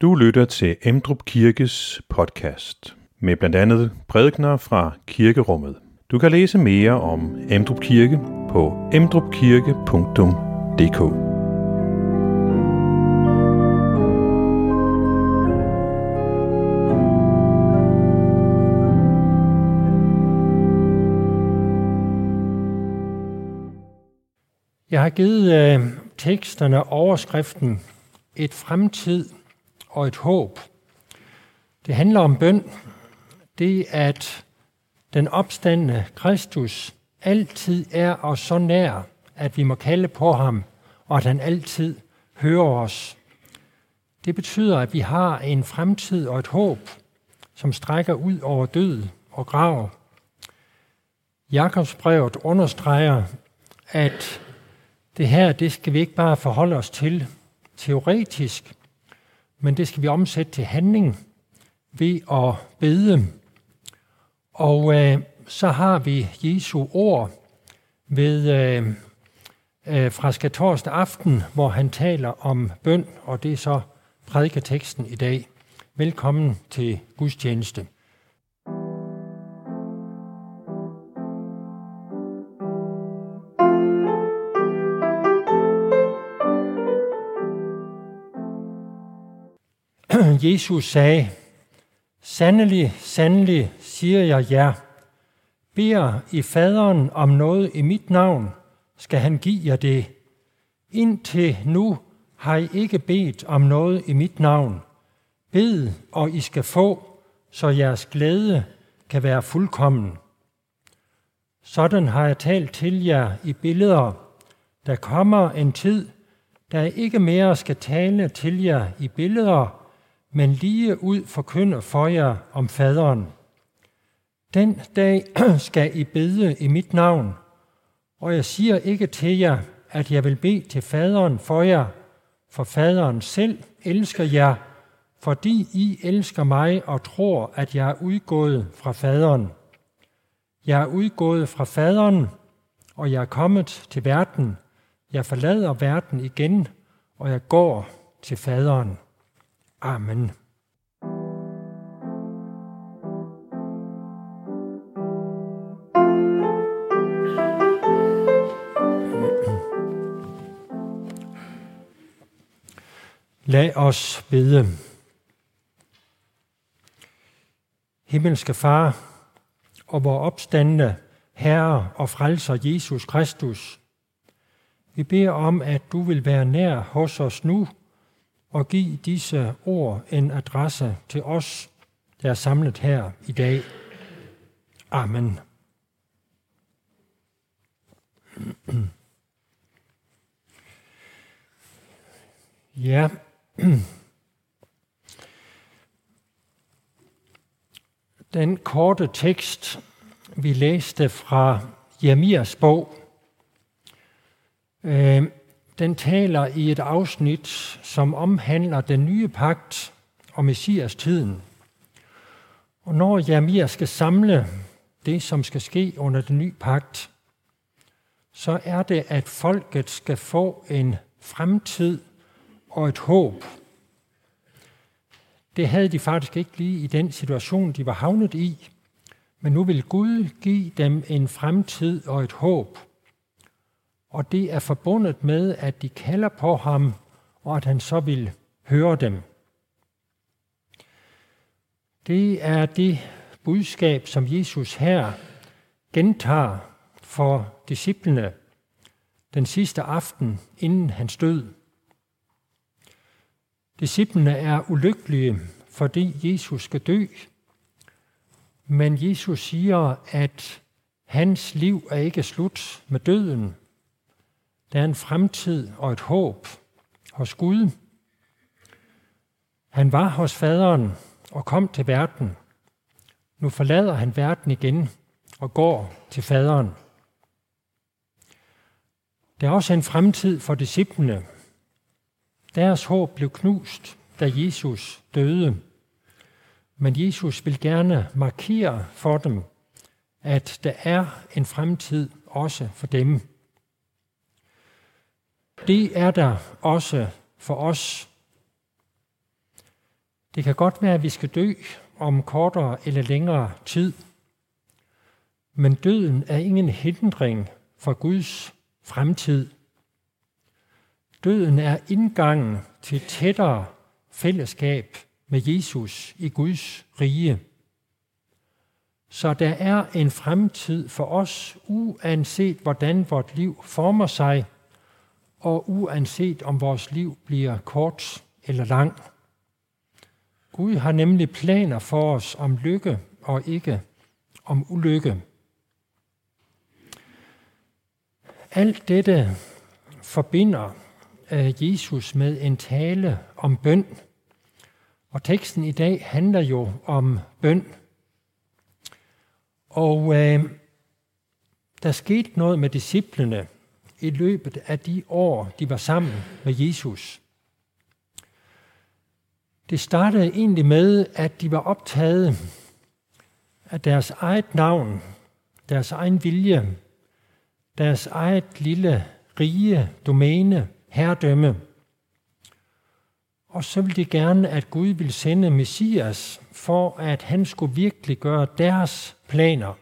Du lytter til Emdrup Kirkes podcast med blandt andet prædikner fra kirkerummet. Du kan læse mere om Emdrup Kirke på emdrupkirke.dk. Jeg har givet øh, teksterne overskriften Et fremtid og et håb. Det handler om bøn. Det at den opstandende Kristus altid er os så nær, at vi må kalde på ham, og at han altid hører os. Det betyder, at vi har en fremtid og et håb, som strækker ud over død og grav. Jakobsbrevet understreger, at det her, det skal vi ikke bare forholde os til teoretisk, men det skal vi omsætte til handling ved at bede. Og øh, så har vi Jesu ord ved, øh, øh, fra skatorsdag aften, hvor han taler om bøn, og det er så prædiketeksten i dag. Velkommen til gudstjeneste. Jesus sagde, Sandelig, sandelig, siger jeg jer, beder I faderen om noget i mit navn, skal han give jer det. Indtil nu har I ikke bedt om noget i mit navn. Bed, og I skal få, så jeres glæde kan være fuldkommen. Sådan har jeg talt til jer i billeder. Der kommer en tid, der ikke mere skal tale til jer i billeder, men lige ud forkynder for jer om faderen. Den dag skal I bede i mit navn, og jeg siger ikke til jer, at jeg vil bede til faderen for jer, for faderen selv elsker jer, fordi I elsker mig og tror, at jeg er udgået fra faderen. Jeg er udgået fra faderen, og jeg er kommet til verden. Jeg forlader verden igen, og jeg går til faderen. Amen. Lad os bede. Himmelske Far og vor opstandende Herre og Frelser Jesus Kristus, vi beder om, at du vil være nær hos os nu og give disse ord en adresse til os, der er samlet her i dag. Amen. Ja. Den korte tekst, vi læste fra Jeremias bog, øh, den taler i et afsnit, som omhandler den nye pagt og Messias tiden. Og når Jeremias skal samle det, som skal ske under den nye pagt, så er det, at folket skal få en fremtid og et håb. Det havde de faktisk ikke lige i den situation, de var havnet i, men nu vil Gud give dem en fremtid og et håb – og det er forbundet med, at de kalder på ham, og at han så vil høre dem. Det er det budskab, som Jesus her gentager for disciplene den sidste aften inden hans død. Disciplene er ulykkelige, fordi Jesus skal dø, men Jesus siger, at hans liv er ikke slut med døden, der er en fremtid og et håb hos Gud. Han var hos faderen og kom til verden. Nu forlader han verden igen og går til faderen. Der er også en fremtid for disciplene. Deres håb blev knust, da Jesus døde. Men Jesus vil gerne markere for dem, at der er en fremtid også for dem. Det er der også for os. Det kan godt være, at vi skal dø om kortere eller længere tid. Men døden er ingen hindring for Guds fremtid. Døden er indgangen til tættere fællesskab med Jesus i Guds rige. Så der er en fremtid for os, uanset hvordan vort liv former sig, og uanset om vores liv bliver kort eller lang. Gud har nemlig planer for os om lykke og ikke om ulykke. Alt dette forbinder øh, Jesus med en tale om bøn. Og teksten i dag handler jo om bøn. Og øh, der skete noget med disciplene i løbet af de år, de var sammen med Jesus. Det startede egentlig med, at de var optaget af deres eget navn, deres egen vilje, deres eget lille rige, domæne, herredømme. Og så ville de gerne, at Gud ville sende Messias, for at han skulle virkelig gøre deres planer.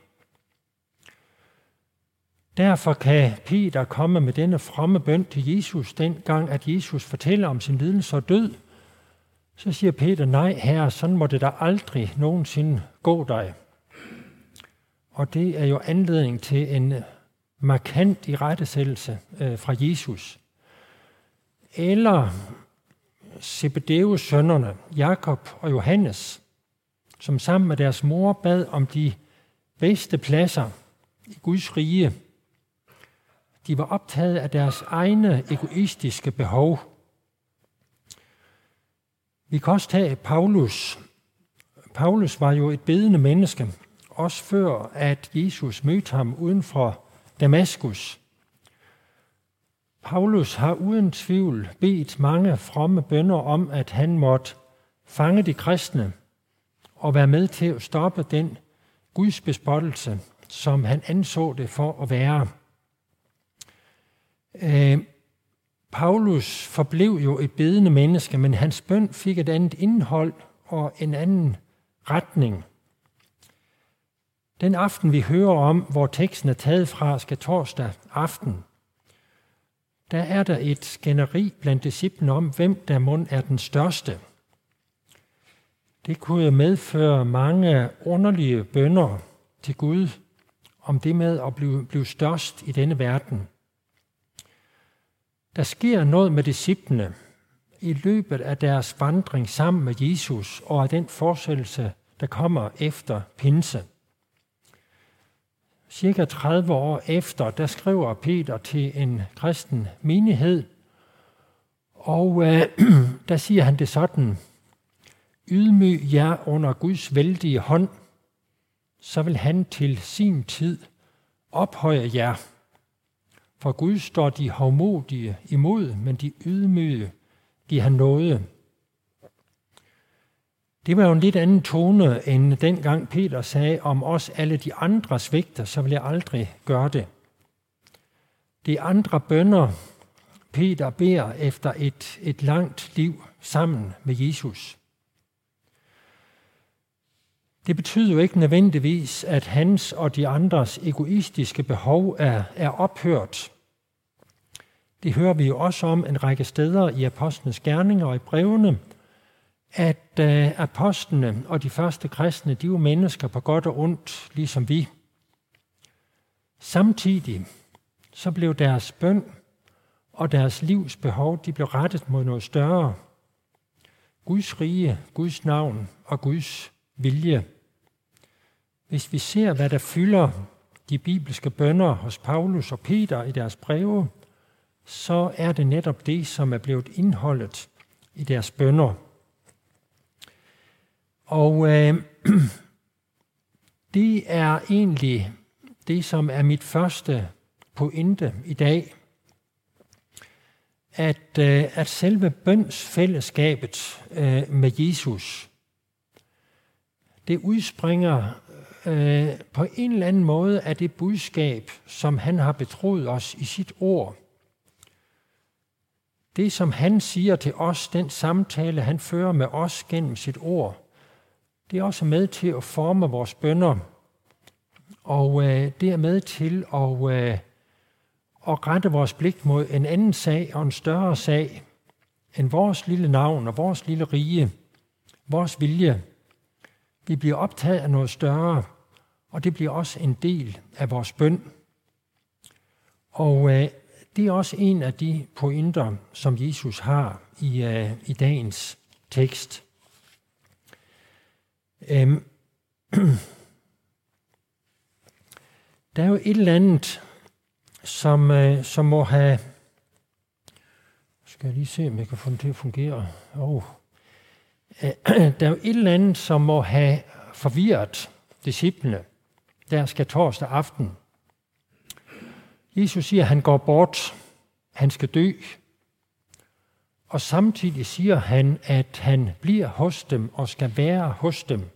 Derfor kan Peter komme med denne fromme bøn til Jesus, dengang at Jesus fortæller om sin lidelse og død. Så siger Peter, nej herre, sådan må det da aldrig nogensinde gå dig. Og det er jo anledning til en markant irettesættelse øh, fra Jesus. Eller Zebedeus sønnerne, Jakob og Johannes, som sammen med deres mor bad om de bedste pladser i Guds rige. De var optaget af deres egne egoistiske behov. Vi kan også tage Paulus. Paulus var jo et bedende menneske, også før at Jesus mødte ham uden for Damaskus. Paulus har uden tvivl bedt mange fromme bønder om, at han måtte fange de kristne og være med til at stoppe den gudsbespottelse, som han anså det for at være. Øh, Paulus forblev jo et bedende menneske, men hans bøn fik et andet indhold og en anden retning. Den aften, vi hører om, hvor teksten er taget fra, skal torsdag aften. Der er der et skænderi blandt disciplene om, hvem der mund er den største. Det kunne medføre mange underlige bønder til Gud om det med at blive, blive størst i denne verden. Der sker noget med disciplene i løbet af deres vandring sammen med Jesus og af den forsættelse, der kommer efter pinse. Cirka 30 år efter, der skriver Peter til en kristen menighed, og øh, der siger han det sådan, ydmyg jer under Guds vældige hånd, så vil han til sin tid ophøje jer. For Gud står de hovmodige imod, men de ydmyge giver han noget. Det var jo en lidt anden tone, end dengang Peter sagde om os alle de andre svigter, så vil jeg aldrig gøre det. De andre bønder, Peter beder efter et, et langt liv sammen med Jesus. Det betyder jo ikke nødvendigvis, at hans og de andres egoistiske behov er, er ophørt. Det hører vi jo også om en række steder i apostlenes gerninger og i brevene, at øh, apostlene og de første kristne, de var mennesker på godt og ondt, ligesom vi. Samtidig så blev deres bøn og deres livs behov, de blev rettet mod noget større. Guds rige, Guds navn og Guds vilje. Hvis vi ser, hvad der fylder de bibelske bønder hos Paulus og Peter i deres breve, så er det netop det, som er blevet indholdet i deres bønder. Og øh, det er egentlig det, som er mit første pointe i dag. At, øh, at selve bønsfællesskabet øh, med Jesus, det udspringer øh, på en eller anden måde er det budskab, som han har betroet os i sit ord. det, som han siger til os, den samtale, han fører med os gennem sit ord, det er også med til at forme vores bønder. Og øh, det er med til at, øh, at rette vores blik mod en anden sag og en større sag end vores lille navn og vores lille rige, vores vilje. Vi bliver optaget af noget større, og det bliver også en del af vores bøn. Og øh, det er også en af de pointer, som Jesus har i, øh, i dagens tekst. Øhm. der er jo et eller andet, som, øh, som må have... Skal jeg lige se, om jeg kan få den til at fungere? Oh. Der er jo et eller andet, som må have forvirret disciplene. Der skal torsdag aften Jesus siger, at han går bort, han skal dø, og samtidig siger han, at han bliver hos dem og skal være hos dem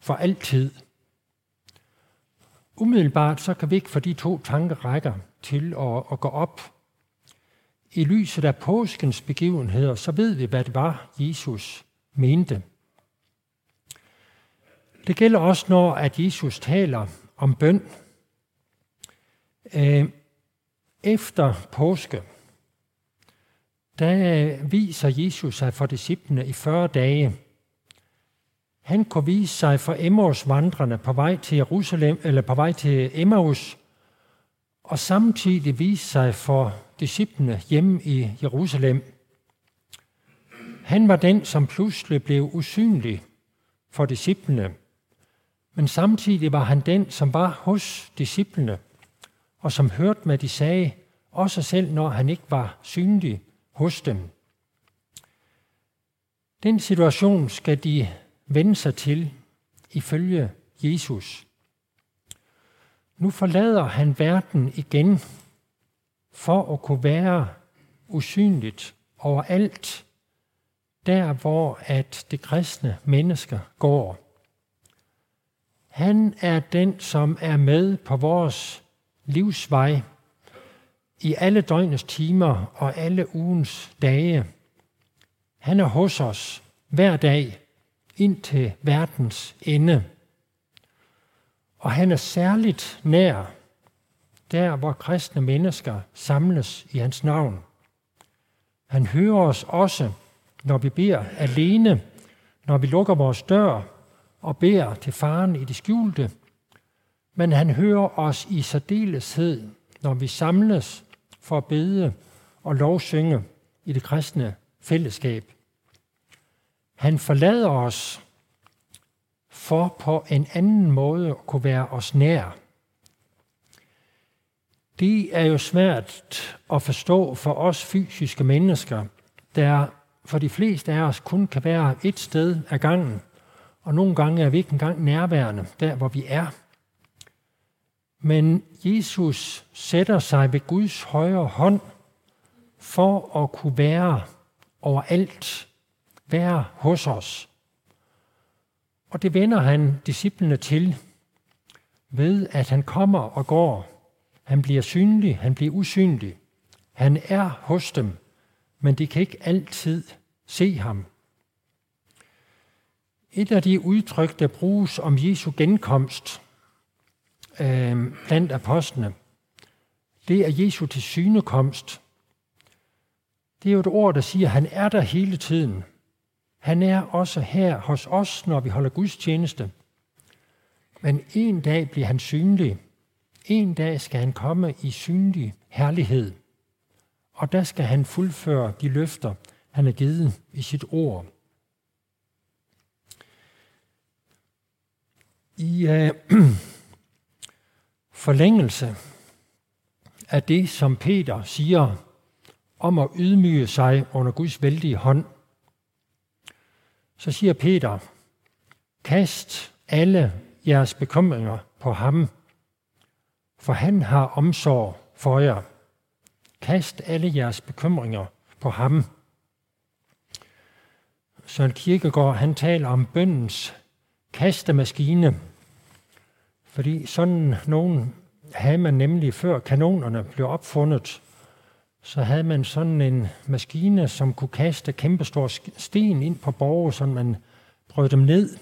for altid. Umiddelbart så kan vi ikke få de to tankerækker til at, at gå op. I lyset af påskens begivenheder, så ved vi, hvad det var, Jesus mente. Det gælder også, når at Jesus taler om bøn. Øh, efter påske, der viser Jesus sig for disciplene i 40 dage. Han kunne vise sig for Emmaus vandrende på vej til Jerusalem, eller på vej til Emmaus, og samtidig vise sig for disciplene hjemme i Jerusalem. Han var den, som pludselig blev usynlig for disciplene, men samtidig var han den, som var hos disciplene – og som hørte, hvad de sagde, også selv når han ikke var synlig hos dem. Den situation skal de vende sig til ifølge Jesus. Nu forlader han verden igen for at kunne være usynligt overalt, der hvor at det kristne mennesker går. Han er den, som er med på vores livsvej i alle døgnets timer og alle ugens dage. Han er hos os hver dag ind til verdens ende. Og han er særligt nær der, hvor kristne mennesker samles i hans navn. Han hører os også, når vi beder alene, når vi lukker vores dør og beder til faren i det skjulte, men han hører os i særdeleshed, når vi samles for at bede og lovsynge i det kristne fællesskab. Han forlader os for på en anden måde at kunne være os nær. Det er jo svært at forstå for os fysiske mennesker, der for de fleste af os kun kan være et sted ad gangen, og nogle gange er vi ikke engang nærværende der, hvor vi er. Men Jesus sætter sig ved Guds højre hånd for at kunne være overalt, være hos os. Og det vender han disciplene til ved, at han kommer og går. Han bliver synlig, han bliver usynlig. Han er hos dem, men de kan ikke altid se ham. Et af de udtryk, der bruges om Jesu genkomst, øh, blandt apostlene, det er Jesu til synekomst. Det er jo et ord, der siger, at han er der hele tiden. Han er også her hos os, når vi holder Guds tjeneste. Men en dag bliver han synlig. En dag skal han komme i synlig herlighed. Og der skal han fuldføre de løfter, han har givet i sit ord. I øh, forlængelse af det, som Peter siger om at ydmyge sig under Guds vældige hånd, så siger Peter, kast alle jeres bekymringer på ham, for han har omsorg for jer. Kast alle jeres bekymringer på ham. Søren Kierkegaard, han taler om bøndens kastemaskine, fordi sådan nogen havde man nemlig før kanonerne blev opfundet. så havde man sådan en maskine, som kunne kaste kæmpestore sten ind på borgere, så man brød dem ned.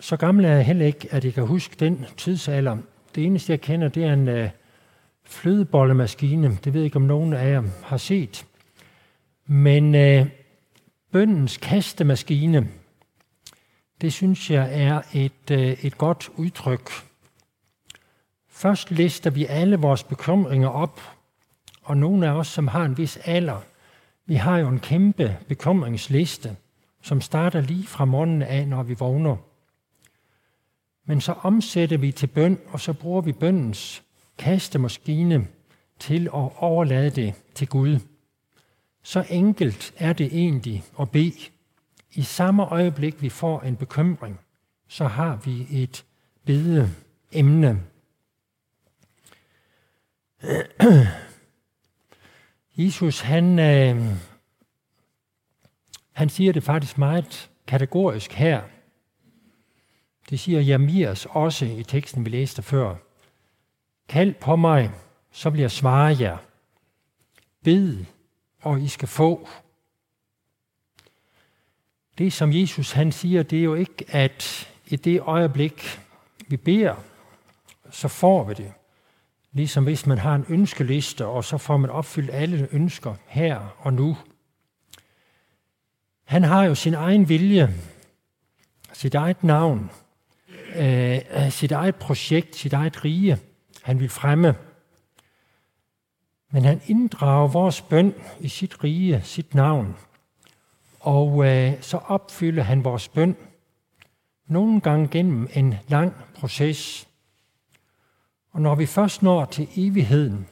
Så gammel er jeg heller ikke, at jeg kan huske den tidsalder. Det eneste, jeg kender, det er en øh, flødebollemaskine. Det ved jeg ikke, om nogen af jer har set. Men øh, bøndens kastemaskine, det synes jeg er et, øh, et godt udtryk. Først lister vi alle vores bekymringer op, og nogle af os, som har en vis alder, vi har jo en kæmpe bekymringsliste, som starter lige fra morgenen af, når vi vågner. Men så omsætter vi til bøn, og så bruger vi bøndens kastemaskine til at overlade det til Gud. Så enkelt er det egentlig at bede. I samme øjeblik, vi får en bekymring, så har vi et bede emne. Jesus, han, øh, han siger det faktisk meget kategorisk her. Det siger Jamias også i teksten, vi læste før. Kald på mig, så bliver jeg svare jer. Bed, og I skal få. Det, som Jesus han siger, det er jo ikke, at i det øjeblik, vi beder, så får vi det. Ligesom hvis man har en ønskeliste, og så får man opfyldt alle ønsker her og nu. Han har jo sin egen vilje, sit eget navn, øh, øh sit eget projekt, sit eget rige, han vil fremme. Men han inddrager vores bøn i sit rige, sit navn. Og øh, så opfylder han vores bøn nogle gange gennem en lang proces. Og når vi først når til evigheden,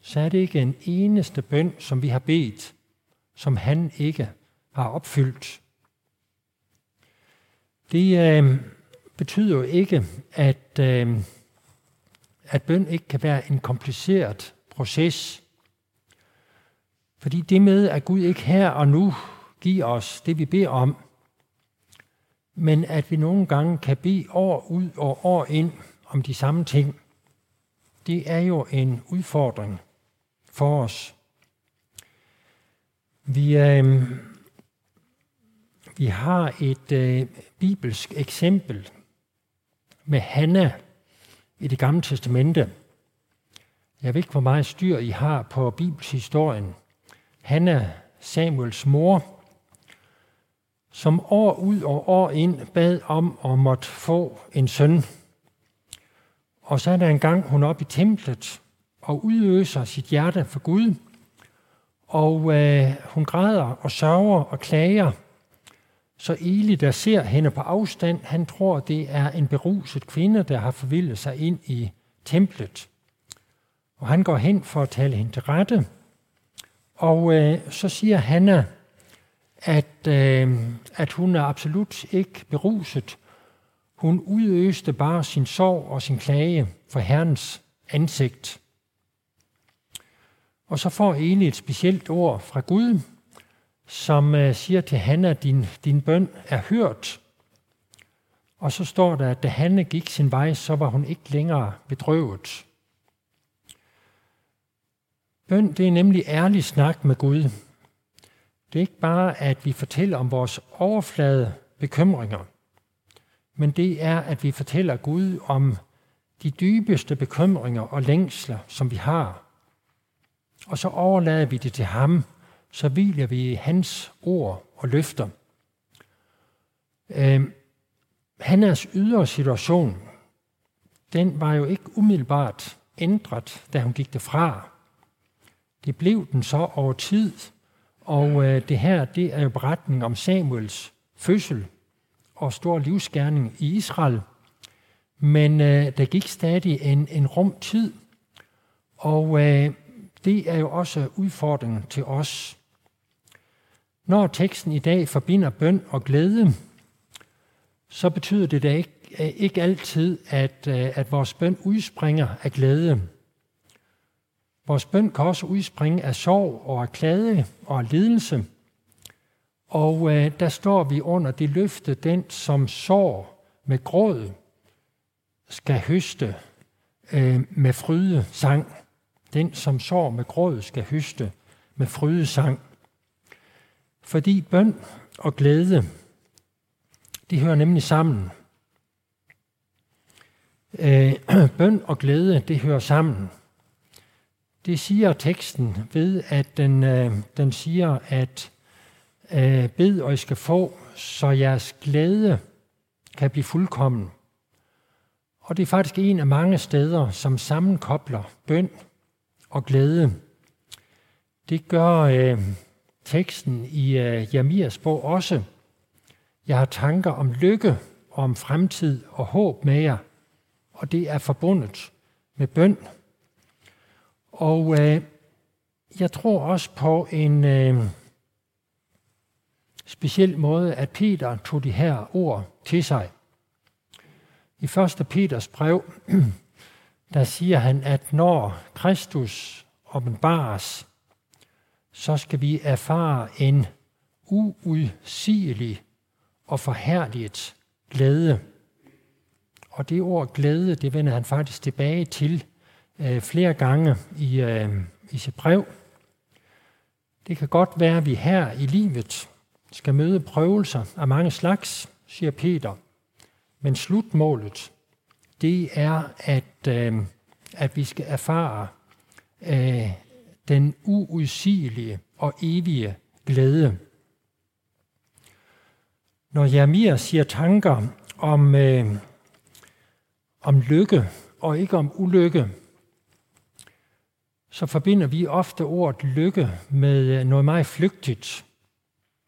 så er det ikke en eneste bøn, som vi har bedt, som han ikke har opfyldt. Det øh, betyder jo ikke, at, øh, at bøn ikke kan være en kompliceret proces. Fordi det med, at Gud ikke her og nu give os det, vi beder om, men at vi nogle gange kan bede år ud og år ind om de samme ting, det er jo en udfordring for os. Vi, øh, vi har et øh, bibelsk eksempel med Hanna i det gamle testamente. Jeg ved ikke, hvor meget styr I har på bibelshistorien. Hanna, Samuels mor, som år ud og år ind bad om at måtte få en søn. Og så er der en gang, hun er oppe i templet og udøser sit hjerte for Gud. Og øh, hun græder og sørger og klager – så Eli, der ser hende på afstand, han tror, det er en beruset kvinde, der har forvildet sig ind i templet. Og han går hen for at tale hende til rette. Og øh, så siger Hanna, at, øh, at hun er absolut ikke beruset. Hun udøste bare sin sorg og sin klage for Herrens ansigt. Og så får Eli et specielt ord fra Gud, som øh, siger til Hanna, din, din bøn er hørt. Og så står der, at da Hanna gik sin vej, så var hun ikke længere bedrøvet. Bøn, det er nemlig ærlig snak med Gud. Det er ikke bare, at vi fortæller om vores overflade bekymringer, men det er, at vi fortæller Gud om de dybeste bekymringer og længsler, som vi har. Og så overlader vi det til ham, så hviler vi i hans ord og løfter. Øh, Hannas ydre situation, den var jo ikke umiddelbart ændret, da hun gik derfra. Det blev den så over tid, og øh, det her, det er jo beretning om Samuels fødsel og stor livsgerning i Israel. Men øh, der gik stadig en, en rum tid, og øh, det er jo også udfordringen til os. Når teksten i dag forbinder bøn og glæde, så betyder det da ikke, øh, ikke altid, at, øh, at vores bøn udspringer af glæde. Vores bøn kan også udspringe af sorg og af klage og af lidelse. Og øh, der står vi under det løfte, den som sår med gråd, skal høste øh, med fryde sang. Den, som sår med gråd, skal høste med frydesang. Fordi bøn og glæde, de hører nemlig sammen. Øh, bøn og glæde, det hører sammen. Det siger teksten ved, at den, øh, den siger, at øh, bed og I skal få, så jeres glæde kan blive fuldkommen. Og det er faktisk en af mange steder, som sammenkobler bøn og glæde. Det gør øh, teksten i øh, Jamias bog også. Jeg har tanker om lykke, og om fremtid og håb med jer, og det er forbundet med bøn. Og øh, jeg tror også på en øh, speciel måde, at Peter tog de her ord til sig. I 1. Peters brev, der siger han, at når Kristus åbenbares, så skal vi erfare en uudsigelig og forhærliget glæde. Og det ord glæde, det vender han faktisk tilbage til øh, flere gange i, øh, i sit brev. Det kan godt være, at vi her i livet skal møde prøvelser af mange slags, siger Peter. Men slutmålet, det er, at, øh, at vi skal erfare øh, den uudsigelige og evige glæde. Når Jeremia siger tanker om, øh, om lykke og ikke om ulykke, så forbinder vi ofte ordet lykke med øh, noget meget flygtigt.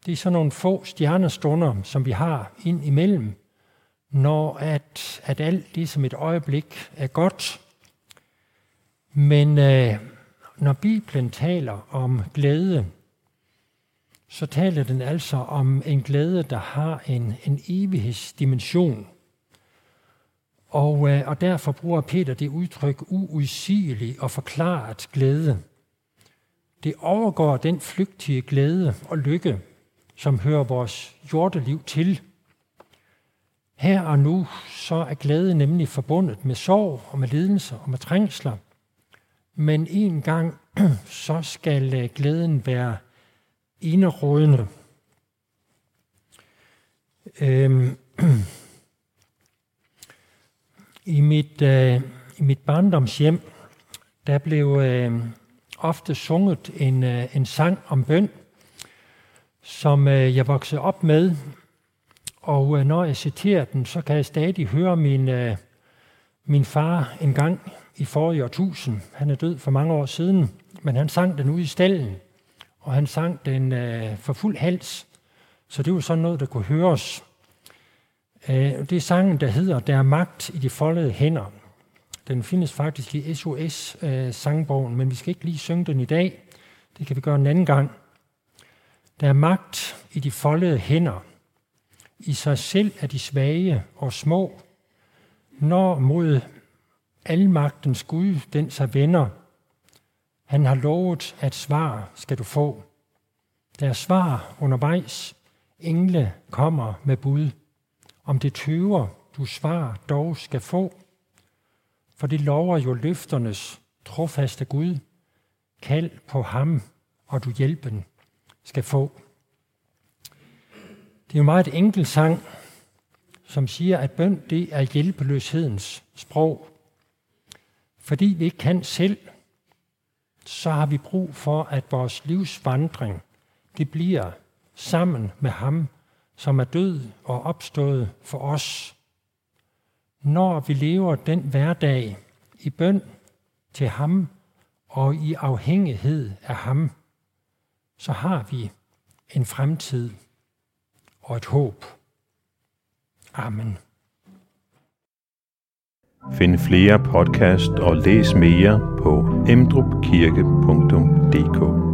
Det er sådan nogle få stjernestunder, som vi har ind imellem, når at, at alt ligesom som et øjeblik er godt. Men øh, når Bibelen taler om glæde, så taler den altså om en glæde, der har en, en evighedsdimension. Og, øh, og derfor bruger Peter det udtryk uudsigelig og forklaret glæde. Det overgår den flygtige glæde og lykke, som hører vores jordeliv til. Her og nu, så er glæde nemlig forbundet med sorg og med lidelser og med trængsler. Men en gang, så skal øh, glæden være inderådende. Øhm, i mit, øh, i mit barndomshjem, der blev øh, ofte sunget en, øh, en sang om bøn, som øh, jeg voksede op med. Og øh, når jeg citerer den, så kan jeg stadig høre min, øh, min far en gang i forrige årtusind. Han er død for mange år siden, men han sang den ude i stallen, og han sang den øh, for fuld hals. Så det var sådan noget, der kunne høres. Øh, det er sangen, der hedder Der er magt i de foldede hænder. Den findes faktisk i SOS-sangbogen, øh, men vi skal ikke lige synge den i dag. Det kan vi gøre en anden gang. Der er magt i de foldede hænder. I sig selv er de svage og små. Når mod almagtens Gud den sig vender, han har lovet, at svar skal du få. Der er svar undervejs. Engle kommer med bud. Om det tøver, du svar dog skal få. For det lover jo løfternes trofaste Gud. Kald på ham, og du hjælpen skal få. Det er jo meget enkelt sang, som siger, at bøn det er hjælpeløshedens sprog. Fordi vi ikke kan selv, så har vi brug for, at vores livsvandring, det bliver sammen med ham, som er død og opstået for os. Når vi lever den hverdag i bøn til ham og i afhængighed af ham, så har vi en fremtid og et håb. Amen. Find flere podcast og læs mere på emdrupkirke.dk